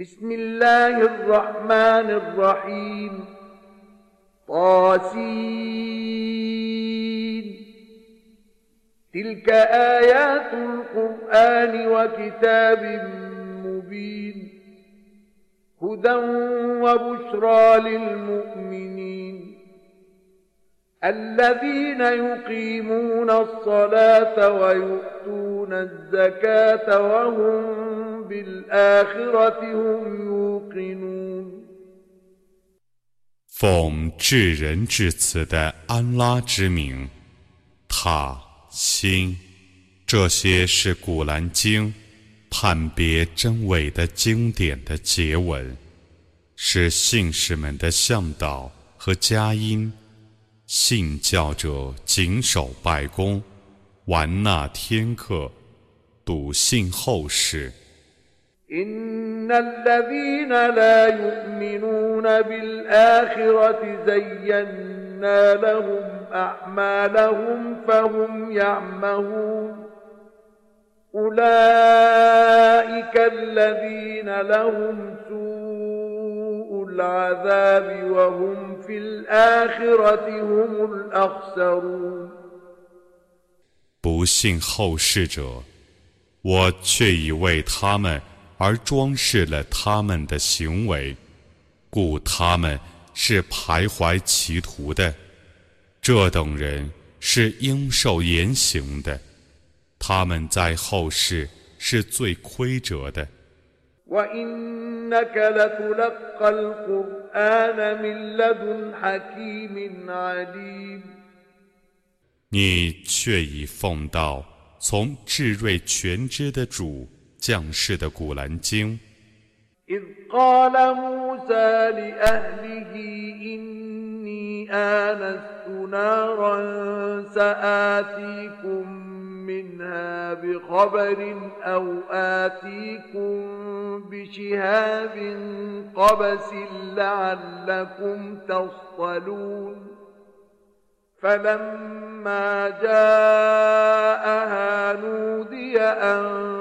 بسم الله الرحمن الرحيم. طاسين. تلك آيات القرآن وكتاب مبين. هدى وبشرى للمؤمنين. الذين يقيمون الصلاة ويؤتون الزكاة وهم 奉至仁至慈的安拉之名，塔心，这些是古兰经判别真伪的经典的结文，是信士们的向导和佳音。信教者谨守拜功，玩纳天课，笃信后世。إن الذين لا يؤمنون بالآخرة زينا لهم أعمالهم فهم يعمهون أولئك الذين لهم سوء العذاب وهم في الآخرة هم الأخسرون 不信后世者，我却已为他们 而装饰了他们的行为，故他们是徘徊歧途的。这等人是应受严刑的，他们在后世是最亏折的。你却已奉到从智睿全知的主。降世的古兰经。إذ قال موسى لأهله إني آنست نارا سآتيكم منها بخبر أو آتيكم بشهاب قبس لعلكم تصطلون فلما جاءها نودي أن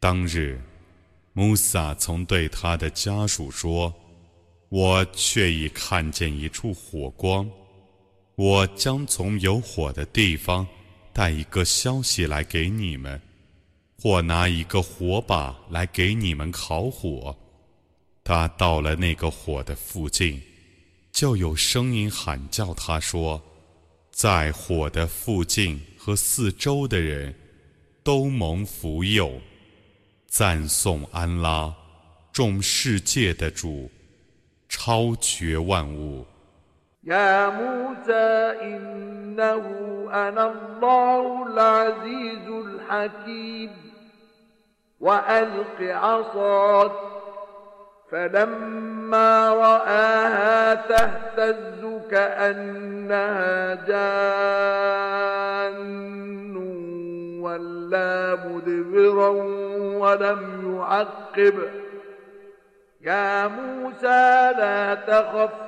当日，穆萨曾对他的家属说：“我却已看见一处火光，我将从有火的地方 带一个消息来给你们，或拿一个火把来给你们烤火。”他到了那个火的附近，就有声音喊叫他说：“在火的附近和四周的人，都蒙福佑，赞颂安拉，众世界的主，超绝万物。” يا موسى إنه أنا الله العزيز الحكيم. وألق عصاك فلما رآها تهتز كأنها جان ولا مدبرا ولم يعقب. يا موسى لا تخف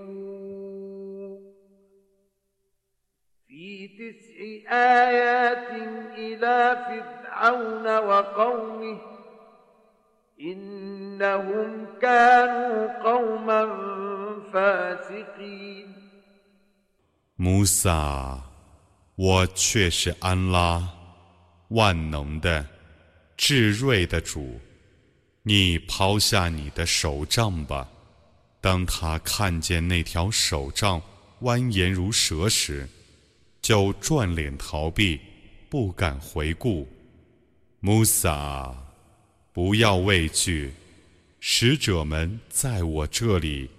في تسع آيات إلى فرعون 穆萨，我却是安拉，万能的、至睿的主。你抛下你的手杖吧。当他看见那条手杖蜿蜒如蛇时， 就转脸逃避，不敢回顾。穆萨，不要畏惧，使者们在我这里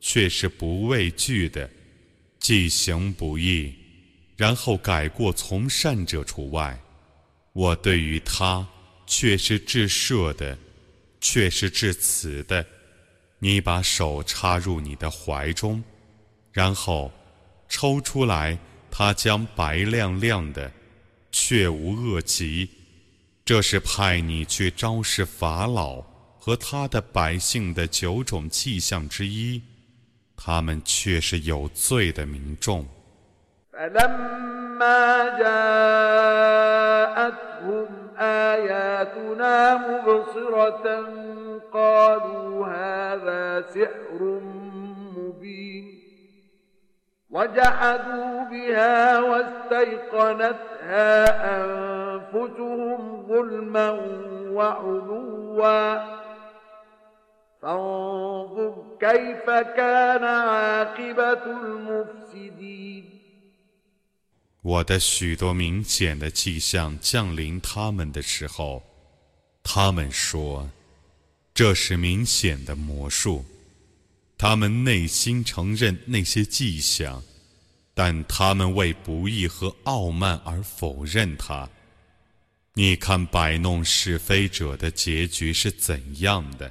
却是不畏惧的，既行不义，然后改过从善者除外。我对于他却是至赦的，却是至慈的。你把手插入你的怀中，然后抽出来，他将白亮亮的，却无恶疾。这是派你去昭示法老和他的百姓的九种迹象之一，他们却是有罪的民众。وجحدوا بها واستيقنتها أنفسهم ظلما وعلوا فانظر كيف كان عاقبة المفسدين 我的许多明显的迹象降临他们的时候，他们说：“这是明显的魔术。” 他们内心承认那些迹象，但他们为不义和傲慢而否认它。你看摆弄是非者的结局是怎样的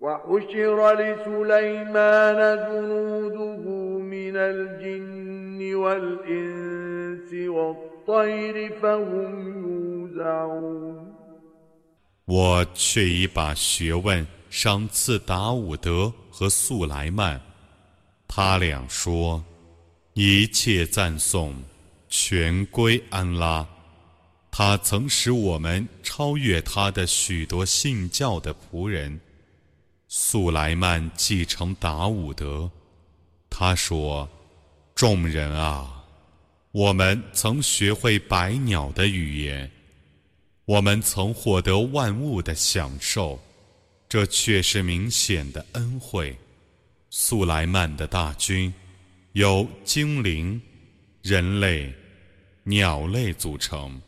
وحشر لسليمان جنوده من الجن والإنس والطير فهم يوزعون 我却已把学问赏赐达伍德和素来曼，他俩说：“一切赞颂全归安拉，他曾使我们超越他的许多信教的仆人。” 素莱曼继承达伍德，他说：“众人啊，我们曾学会百鸟的语言，我们曾获得万物的享受，这却是明显的恩惠。”素莱曼的大军由精灵、人类、鸟类组成，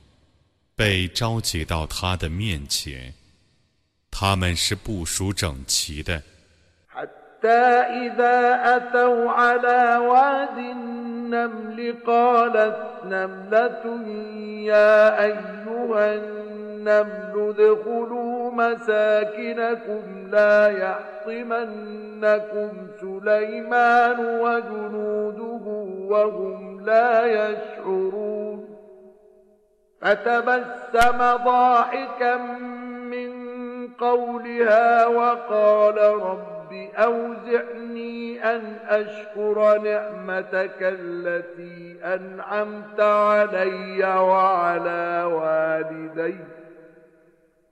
被召集到他的面前。他们是部署整齐的。حتى إذا أتوا على واد النمل قالت نملة يا أيها النمل ادخلوا مساكنكم لا يحطمنكم سليمان وجنوده وهم لا يشعرون فتبسم ضاحكا من قولها وقال رب أوزعني أن أشكر نعمتك التي أنعمت علي وعلى والدي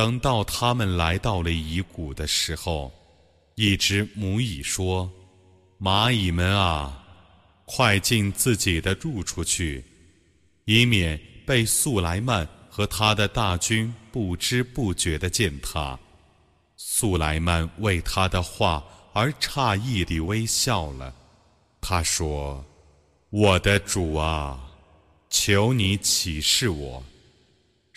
等到他们来到了乙谷的时候，一只母蚁说：“蚂蚁们啊，快进自己的住处去，以免被素莱曼和他的大军不知不觉地践踏。”素莱曼为他的话而诧异地微笑了。他说：“我的主啊，求你启示我。”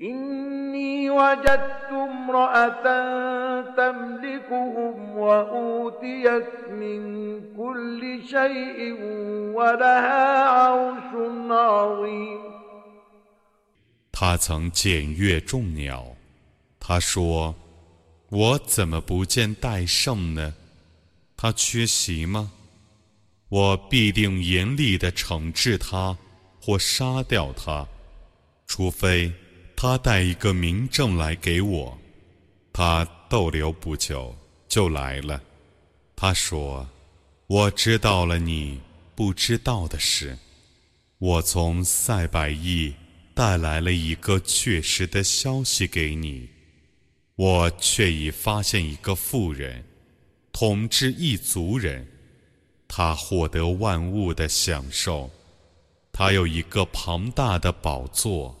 إني وجدت امرأة تملكهم وأوتيت من كل شيء ولها عرش عظيم 他曾检阅众鸟，他说：“我怎么不见戴胜呢？他缺席吗？我必定严厉地惩治他，或杀掉他，除非 他带一个名证来给我。”他逗留不久就来了。他说：“我知道了你不知道的事。我从塞百亿。”带来了一个确实的消息给你，我却已发现一个妇人统治一族人，他获得万物的享受，他有一个庞大的宝座。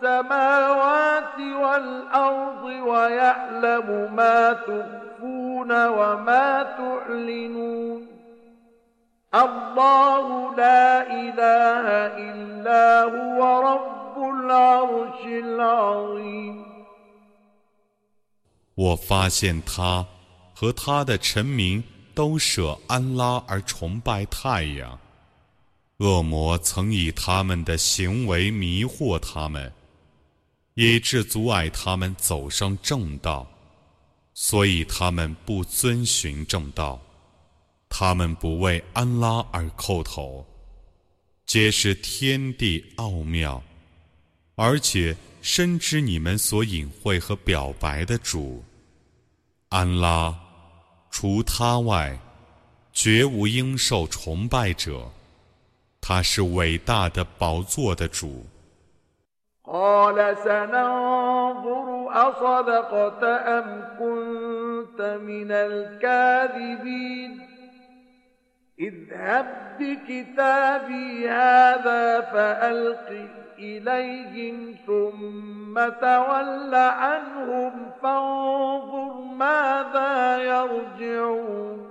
السماوات والأرض ويعلم ما تخفون وما تعلنون 我发现他和他的臣民都舍安拉而崇拜太阳。恶魔曾以他们的行为迷惑他们， 以致阻碍他们走上正道，所以他们不遵循正道。他们不为安拉而叩头，皆是天地奥妙，而且深知你们所隐晦和表白的主。安拉，除他外，绝无应受崇拜者。他是伟大的宝座的主。قال سننظر أصدقت أم كنت من الكاذبين؟ اذهب بكتابي هذا فألقه إليهم ثم تول عنهم فانظر ماذا يرجعون.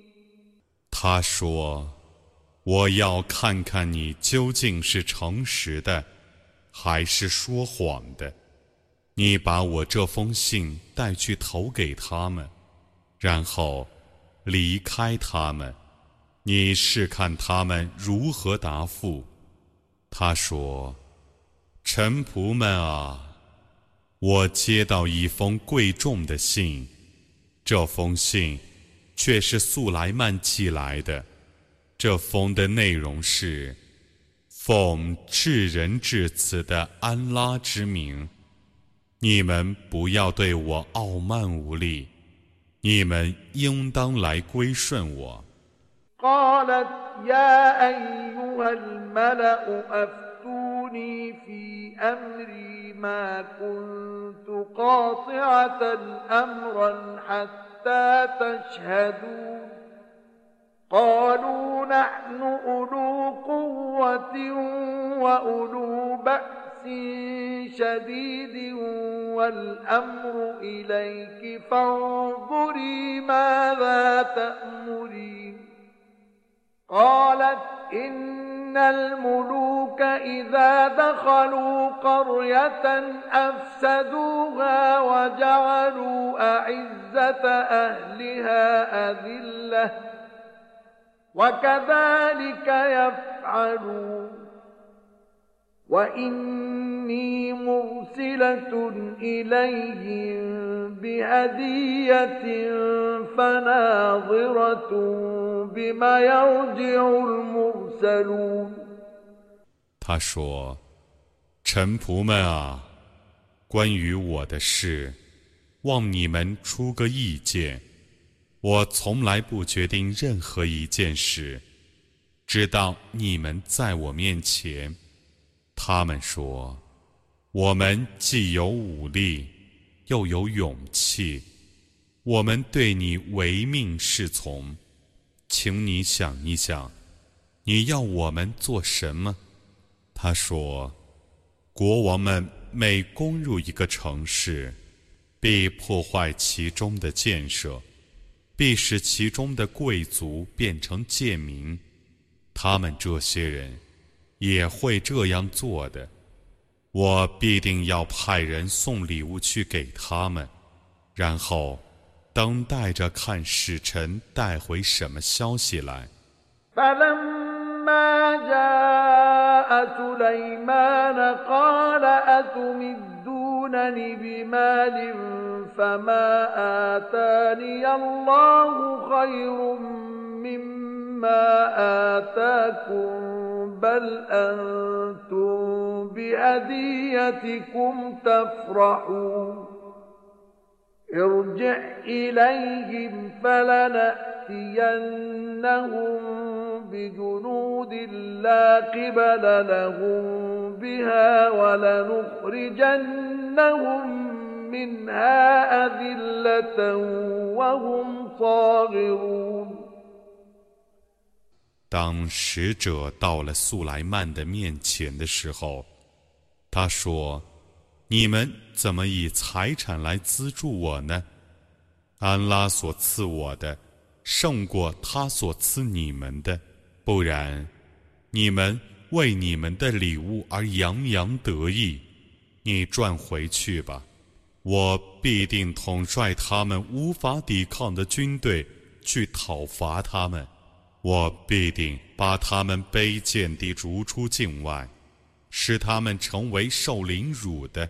他说：“我要看看你究竟是诚实的，还是说谎的。”你把我这封信带去投给他们，然后离开他们。你试看他们如何答复。他说：“臣仆们啊，我接到一封贵重的信，这封信却是素来曼寄来的。这封的内容是：奉至仁至慈的安拉之名。”你们不要对我傲慢无礼，你们应当来归顺我。قالت يا أيها الملأ أفتوني وأشركوني في أمري ما كنت قاطعة أمرا حتى تشهدون؟ قالوا نحن أولو قوة وأولو بأس شديد والأمر إليك فانظري ماذا تأمرين. قالت إن الملوك إذا دخلوا قرية أفسدوها وجعلوا أعزة أهلها أذلة وكذلك يفعلون. وإني مرسلة إليهم بهدية فناظرة بما يرجع المرسلون 他说：“臣仆们啊，关于我的事，望你们出个意见。我从来不决定任何一件事，直到你们在我面前。”他们说：“ 我们既有武力，又有勇气，我们对你唯命是从。请你想一想，你要我们做什么？”他说：“国王们每攻入一个城市，必破坏其中的建设，必使其中的贵族变成贱民。他们这些人。”也会这样做的，我必定要派人送礼物去给他们，然后等待着看使臣带回什么消息来。ما آتاكم بل أنتم بهديتكم تفرحون. ارجع إليهم فلنأتينهم بجنود لا قبل لهم بها ولنخرجنهم منها أذلة وهم صاغرون. 当使者到了素莱曼的面前的时候，他说：“你们怎么以财产来资助我呢？安拉所赐我的胜过他所赐你们的，不然，你们为你们的礼物而洋洋得意。你转回去吧，我必定统帅他们无法抵抗的军队去讨伐他们。”我必定把他们卑贱地逐出境外，使他们成为受凌辱的。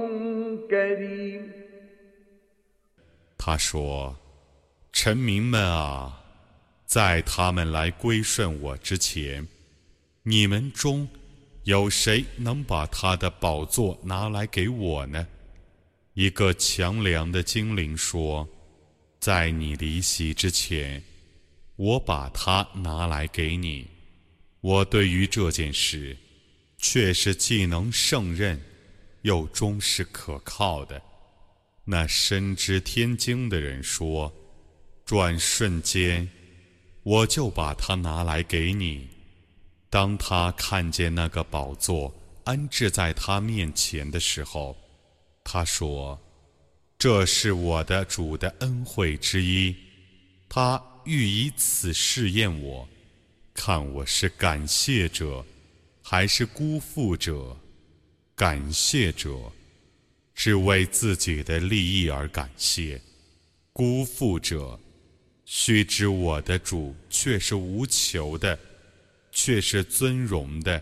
他说：“臣民们啊，在他们来归顺我之前，你们中有谁能把他的宝座拿来给我呢？”一个强梁的精灵说：“在你离席之前，我把它拿来给你。”我对于这件事，却是既能胜任，又终是可靠的。那深知天经的人说：“转瞬间，我就把它拿来给你。”当他看见那个宝座安置在他面前的时候，他说：“这是我的主的恩惠之一。”他欲以此试验我。看我是感谢者，还是辜负者？感谢者，只为自己的利益而感谢；辜负者，须知我的主却是无求的，却是尊荣的。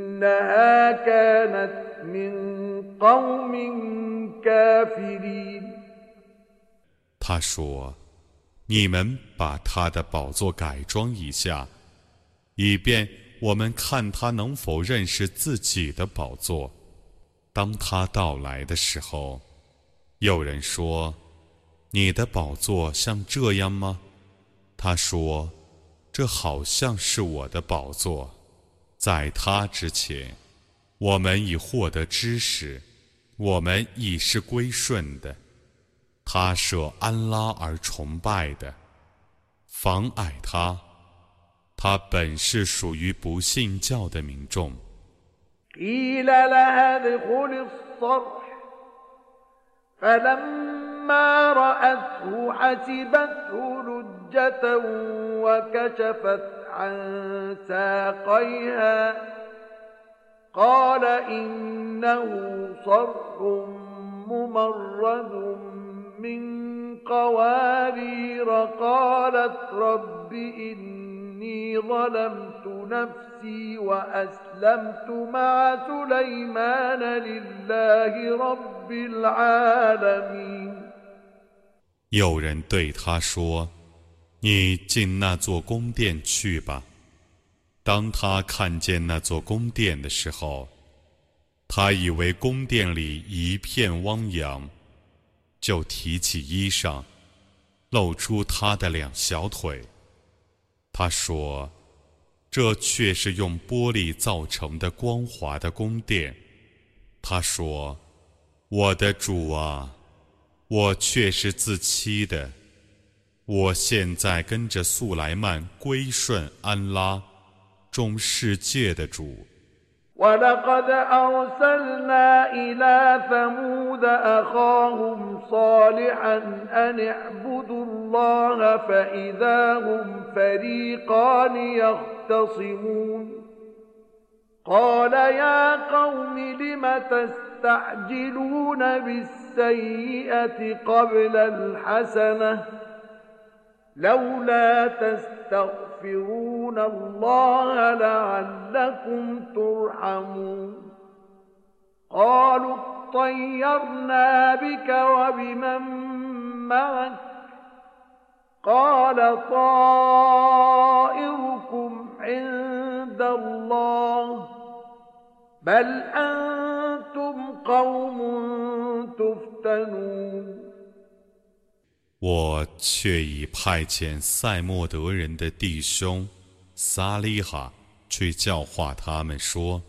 إنها كانت من قوم كافرين 他说：“你们把他的宝座改装一下，以便我们看他能否认识自己的宝座。当他到来的时候，有人说。”你的宝座像这样吗？他说：“这好像是我的宝座。 在他之前，我们已获得知识，我们已是归顺的。他舍安拉而崇拜的，妨碍他，他本是属于不信教的民众。” فلما رأته حسبته لجة وكشفت عن ساقيها قال إنه صرح ممرد من قوارير قالت رب إن إني ظلمت نفسي وأسلمت مع سليمان لله رب العالمين 有人对他说：“ 你进那座宫殿去吧。”当他看见那座宫殿的时候，他以为宫殿里一片汪洋，就提起衣裳，露出他的两小腿。他说：“这却是用玻璃造成的光滑的宫殿。”他说：“我的主啊，我却是自欺的。我现在跟着素莱曼归顺安拉，众世界的主。” ولقد أرسلنا إلى ثمود أخاهم صالحا أن اعبدوا الله فإذا هم فريقان يختصمون قال يا قوم لم تستعجلون بالسيئة قبل الحسنة لولا تستغفرون الله لعلكم ترحمون. قالوا اطيرنا بك وبمن معك. قال طائركم عند الله. بل أنتم قوم تفتنون. 我却已派遣塞莫德人的弟兄萨利哈去教化他们说：“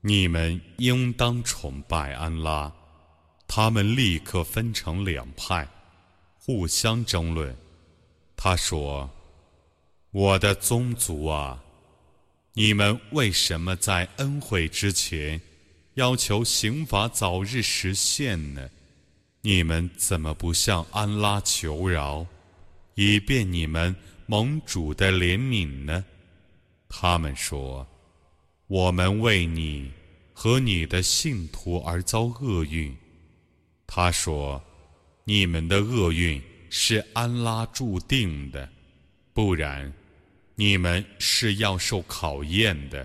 你们应当崇拜安拉。”他们立刻分成两派，互相争论。他说：“我的宗族啊，你们为什么在恩惠之前要求刑罚早日实现呢？”你们怎么不向安拉求饶，以便你们盟主的怜悯呢？他们说：“我们为你和你的信徒而遭厄运。他说：“你们的厄运是安拉注定的，不然，你们是要受考验的。”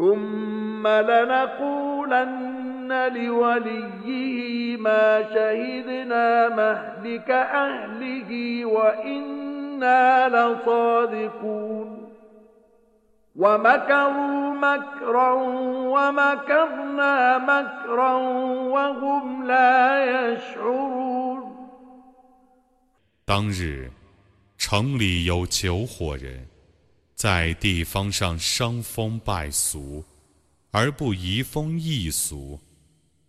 ثم لنقولن لوليه ما شهدنا مهلك أهله وإنا لصادقون ومكروا مكرا ومكرنا مكرا وهم لا يشعرون 当日，城里有九伙人。 在地方上伤风败俗，而不移风易俗。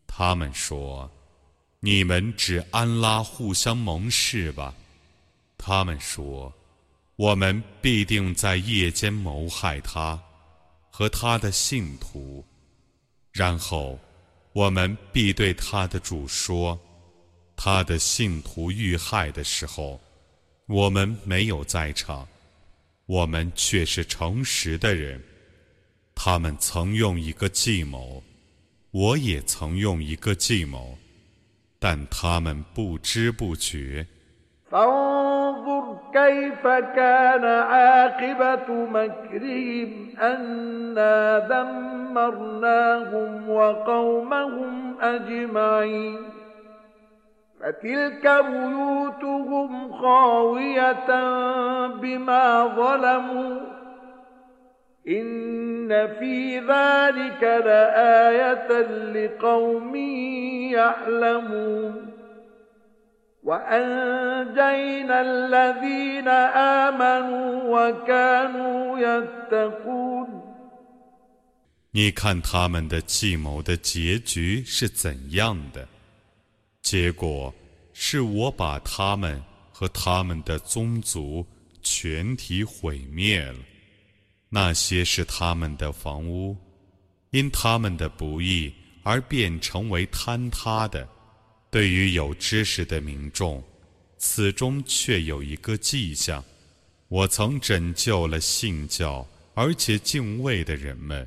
他们说：“你们只安拉互相盟誓吧。”他们说：“我们必定在夜间谋害他和他的信徒，然后我们必对他的主说：他的信徒遇害的时候，我们没有在场。”我们却是诚实的人，他们曾用一个计谋，我也曾用一个计谋，但他们不知不觉。فتلك بيوتهم خاوية بما ظلموا إن في ذلك لآية لقوم يعلمون وأنجينا الذين آمنوا وكانوا يتقون 你看他们的计谋的结局是怎样的？ 结果是我把他们和他们的宗族全体毁灭了。那些是他们的房屋，因他们的不义而变成为坍塌的。对于有知识的民众，此中却有一个迹象：我曾拯救了信教而且敬畏的人们。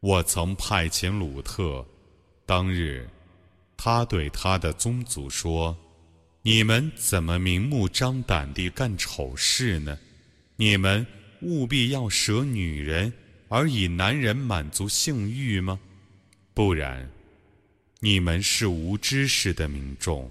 我曾派遣鲁特，当日，他对他的宗族说：“你们怎么明目张胆地干丑事呢？你们务必要舍女人，而以男人满足性欲吗？不然，你们是无知识的民众。”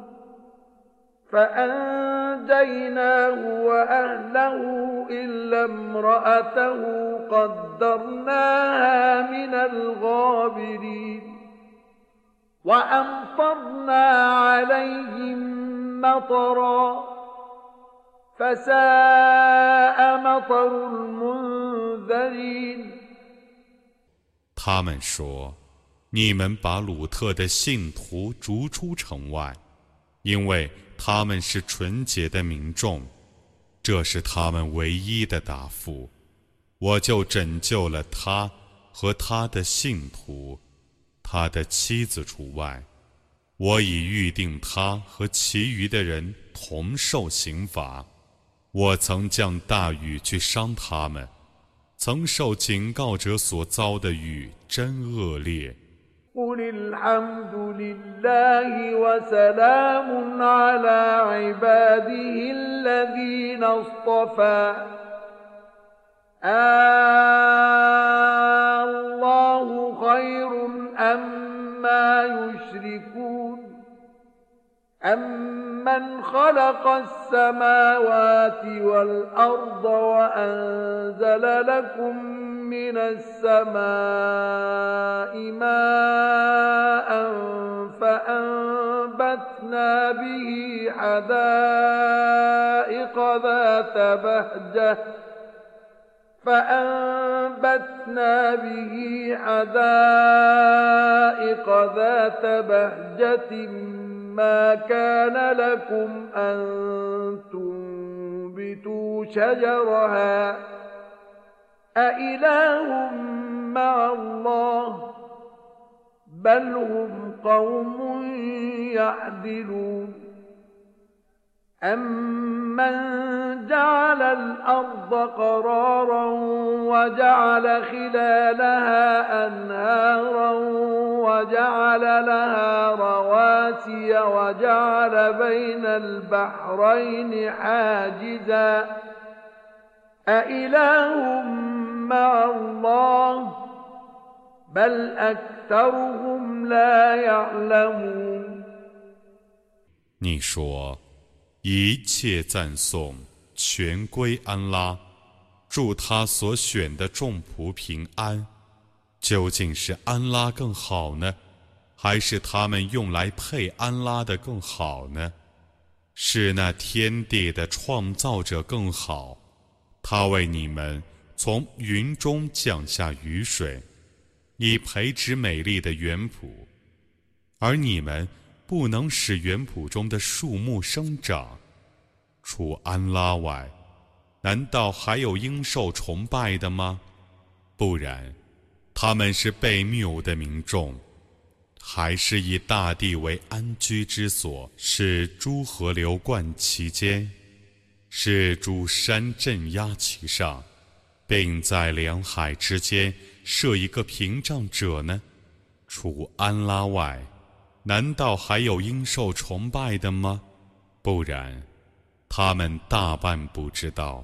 فأنجيناه وأهله إلا امرأته قدرناها من الغابرين وأمطرنا عليهم مطرا فساء مطر المنذرين 他们说：“你们把鲁特的信徒逐出城外，因为 他们是纯洁的民众，这是他们唯一的答复。我就拯救了他和他的信徒，他的妻子除外。我已预定他和其余的人同受刑罚。我曾降大雨去伤他们，曾受警告者所遭的雨真恶劣。قل الحمد لله وسلام على عباده الذين اصطفى. آه، الله خير أما أم يشركون أَمَّنْ خَلَقَ السَّمَاوَاتِ وَالْأَرْضَ وَأَنزَلَ لَكُم مِّنَ السَّمَاءِ مَاءً فَأَنبَتْنَا بِهِ حَدَائِقَ ذَاتَ بَهْجَةٍ فأنبتنا به حدائق ذات بهجة ما كان لكم أن تنبتوا شجرها أإله مع الله بل هم قوم يعدلون أمن جعل الأرض قرارا وجعل خلالها أنهارا وجعل لها رواسي وجعل بين البحرين حاجزا أإله مع الله بل أكثرهم لا يعلمون 一切赞颂全归安拉，祝他所选的众仆平安。究竟是安拉更好呢，还是他们用来配安拉的更好呢？是那天地的创造者更好，他为你们从云中降下雨水，以培植美丽的园圃，而你们。不能使园圃中的树木生长，除安拉外，难道还有应受崇拜的吗？不然，他们是被谬的民众，还是以大地为安居之所，使诸河流贯其间，使诸山镇压其上，并在两海之间设一个屏障者呢？除安拉外。难道还有应受崇拜的吗？不然，他们大半不知道。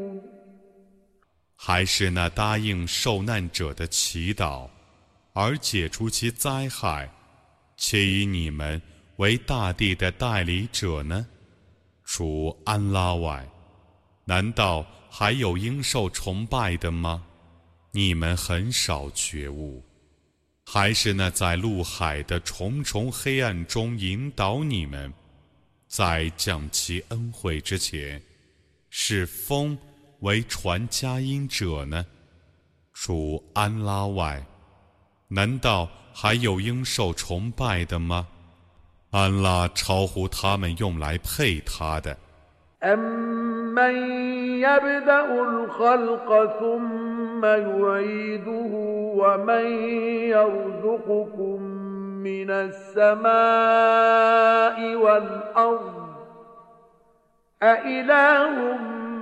还是那答应受难者的祈祷，而解除其灾害，且以你们为大地的代理者呢？除安拉外，难道还有应受崇拜的吗？你们很少觉悟。还是那在陆海的重重黑暗中引导你们，在降其恩惠之前，是风。为传佳音者呢？除安拉外，难道还有应受崇拜的吗？安拉超乎他们用来配他的。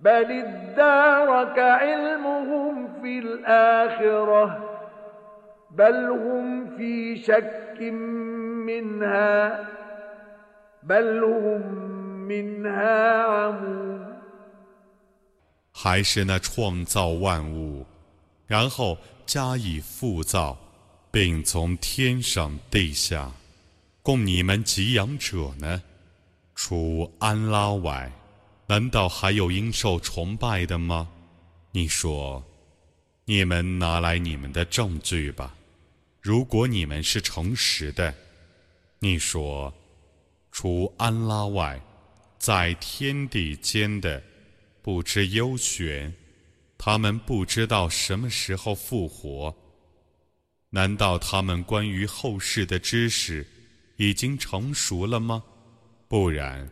بل ادارك علمهم في الآخرة بل هم في شك منها بل هم منها عمون 还是那创造万物，然后加以复造，并从天上地下供你们给养者呢？除安拉外， 难道还有应受崇拜的吗？你说，你们拿来你们的证据吧。如果你们是诚实的，你说，除安拉外，在天地间的。不知幽玄，他们不知道什么时候复活。难道他们关于后世的知识已经成熟了吗？不然，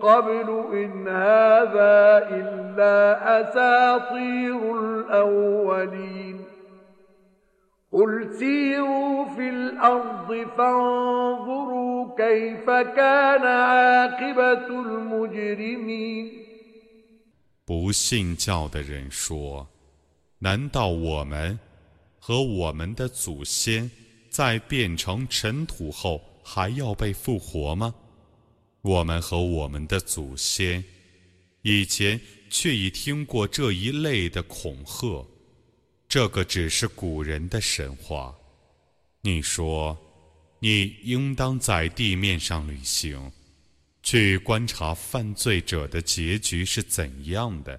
قبل إن هذا إلا أساطير الأولين 不信教的人说：“难道我们和我们的祖先在变成尘土后还要被复活吗？ 我们和我们的祖先以前却已听过这一类的恐吓。”这个只是古人的神话。你说，你应当在地面上旅行，去观察犯罪者的结局是怎样的。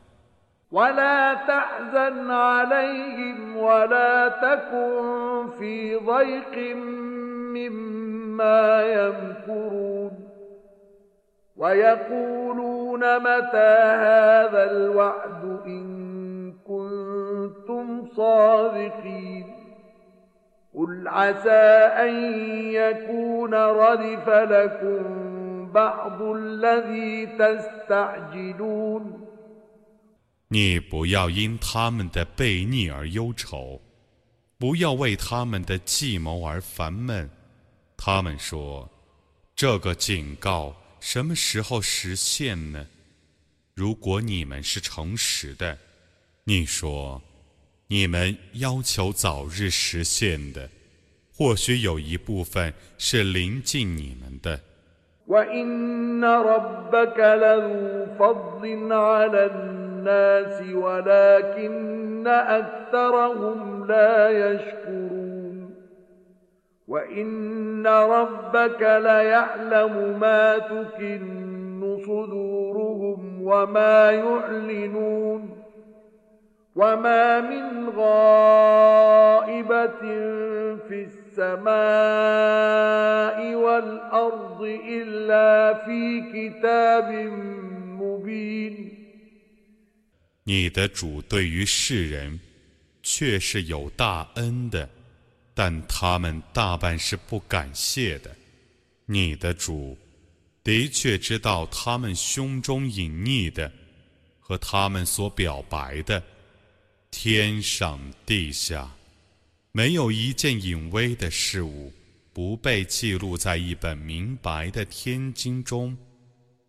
صادقين قل عسى أن يكون ردف لكم بعض الذي تستعجلون 你不要因他们的悖逆而忧愁，不要为他们的计谋而烦闷。他们说：“这个警告 什么时候实现呢？”如果你们是诚实的，你说。你们要求早日实现的，或许有一部分是临近你们的。وإن ربك لذو فضل على الناس ولكن أكثرهم لا يشكرون وإن ربك ليعلم ما تكن صدورهم وما يعلنون وما من غائبة في السماء والأرض إلا في كتاب مبين 你的主对于世人却是有大恩的， 但他们大半是不感谢的。你的主的确知道他们胸中隐匿的和他们所表白的。天上地下，没有一件隐微的事物不被记录在一本明白的天经中。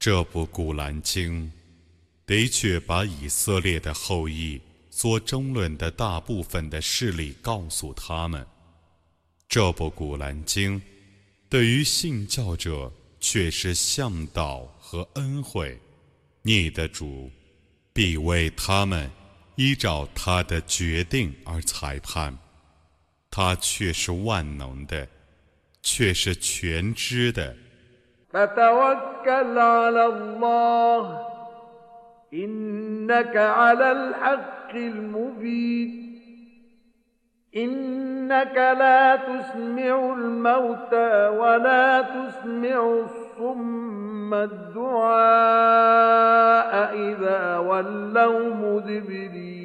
这部《古兰经》的确把以色列的后裔所争论的大部分的事例告诉他们。这部古兰经对于信教者却是向导和恩惠。你的主必为他们依照他的决定而裁判，他却是万能的，却是全知的。فتوكل على الله إنك على الحق المبين إنك لا تسمع الموتى ولا تسمع الصم الدعاء إذا ولوا مدبرين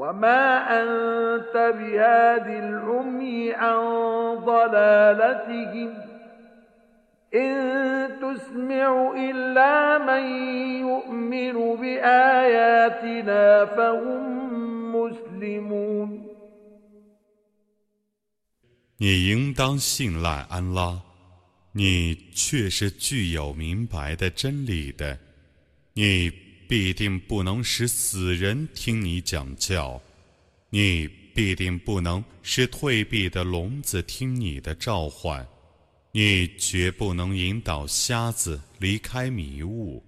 وما أنت بهاد العمي عن ضلالتهم 你应当信赖安拉，你却是具有明白的真理的，你 必定不能使死人听你讲教，你必定不能使退避的聋子听你的召唤。你绝不能引导瞎子离开迷雾，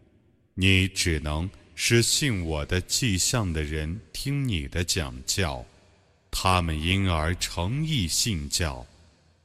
你只能使信我的迹象的人听你的讲教，他们因而诚意信教。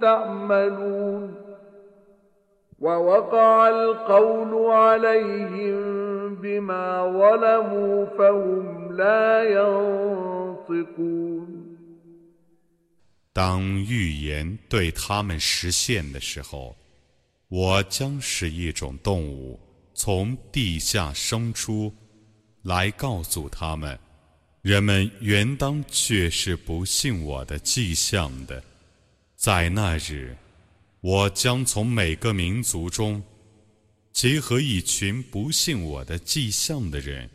تعملون ووقع القول عليهم بما ظلموا فهم لا ينطقون 当预言对他们实现的时候，我将使一种动物从地下生出，来告诉他们：人们原当却是不信我的迹象的。 在那日，我将从每个民族中结合一群不信我的迹象的人，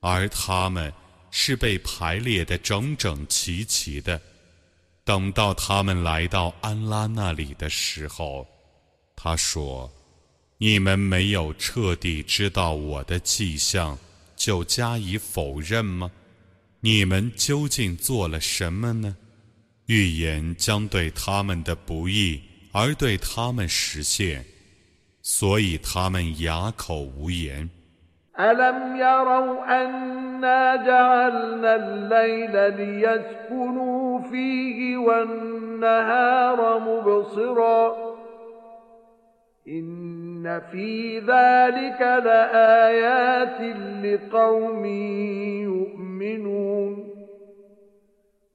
而他们是被排列的整整齐齐的。等到他们来到安拉那里的时候，他说：“你们没有彻底知道我的迹象，就加以否认吗？你们究竟做了什么呢？预言将对他们的不义而对他们实现，所以他们哑口无言。” ألم يروا أنا جعلنا الليل ليسكنوا فيه والنهار مبصرا إن في ذلك لآيات لقوم يؤمنون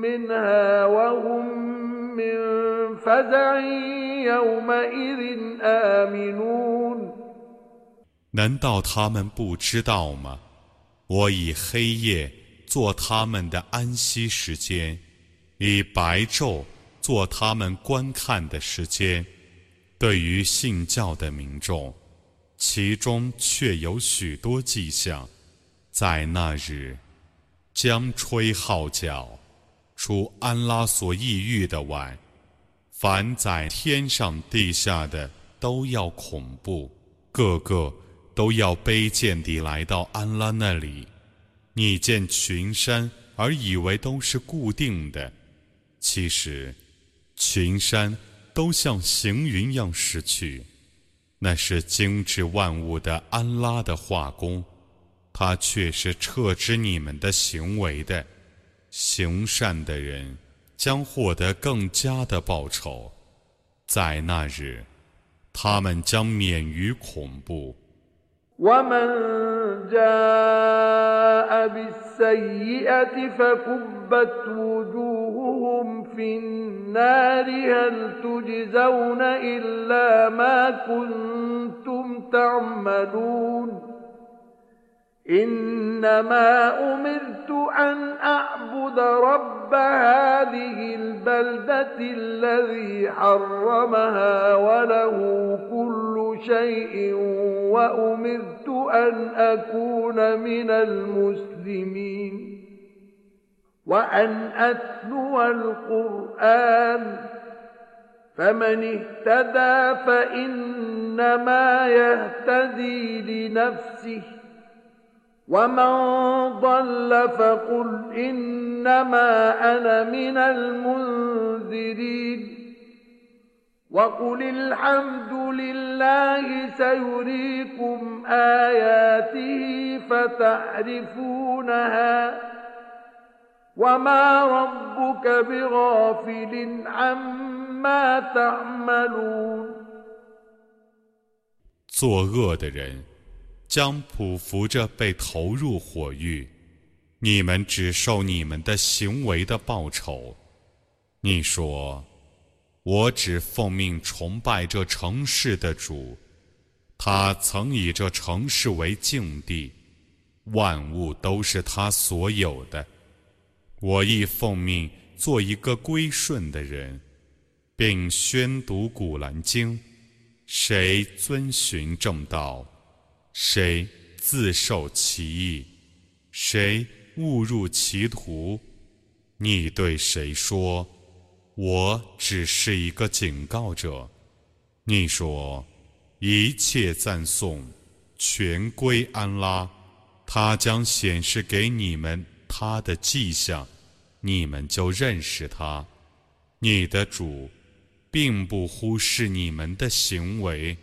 منها وهم من فزع يومئذ آمنون 难道他们不知道吗？我以黑夜做他们的安息时间，以白昼 做他们观看的时间。对于信教的民众，其中却有许多迹象，在那日将吹号角， 除安拉所抑郁的外，凡在天上地下的都要恐怖，个个都要卑贱地来到安拉那里。你见群山而以为都是固定的，其实群山。都像行云样逝去，那是精致万物的安拉的画工，他却是撤知你们的行为的。行善的人将获得更加的报酬，在那日，他们将免于恐怖。في النار هل تجزون إلا ما كنتم تعملون إنما أمرت أن أعبد رب هذه البلدة الذي حرمها وله كل شيء وأمرت أن أكون من المسلمين وأن أتلو القرآن. فمن اهتدى فإنما يهتدي لنفسه. ومن ضل فقل إنما أنا من المنذرين وقل الحمد لله سيريكم آياته فتعرفونها 作恶的人 将匍匐着被投入火狱，你们只受你们的行为的报酬。你说：“我只奉命崇拜这城市的主，他曾以这城市为境地，万物都是他所有的。”我亦奉命做一个归顺的人，并宣读古兰经。谁遵循正道，谁自受其意，谁误入歧途，你对谁说：“我只是一个警告者。”你说：“一切赞颂全归安拉，他将显示给你们。”他的迹象，你们就认识他。你的主，并不忽视你们的行为。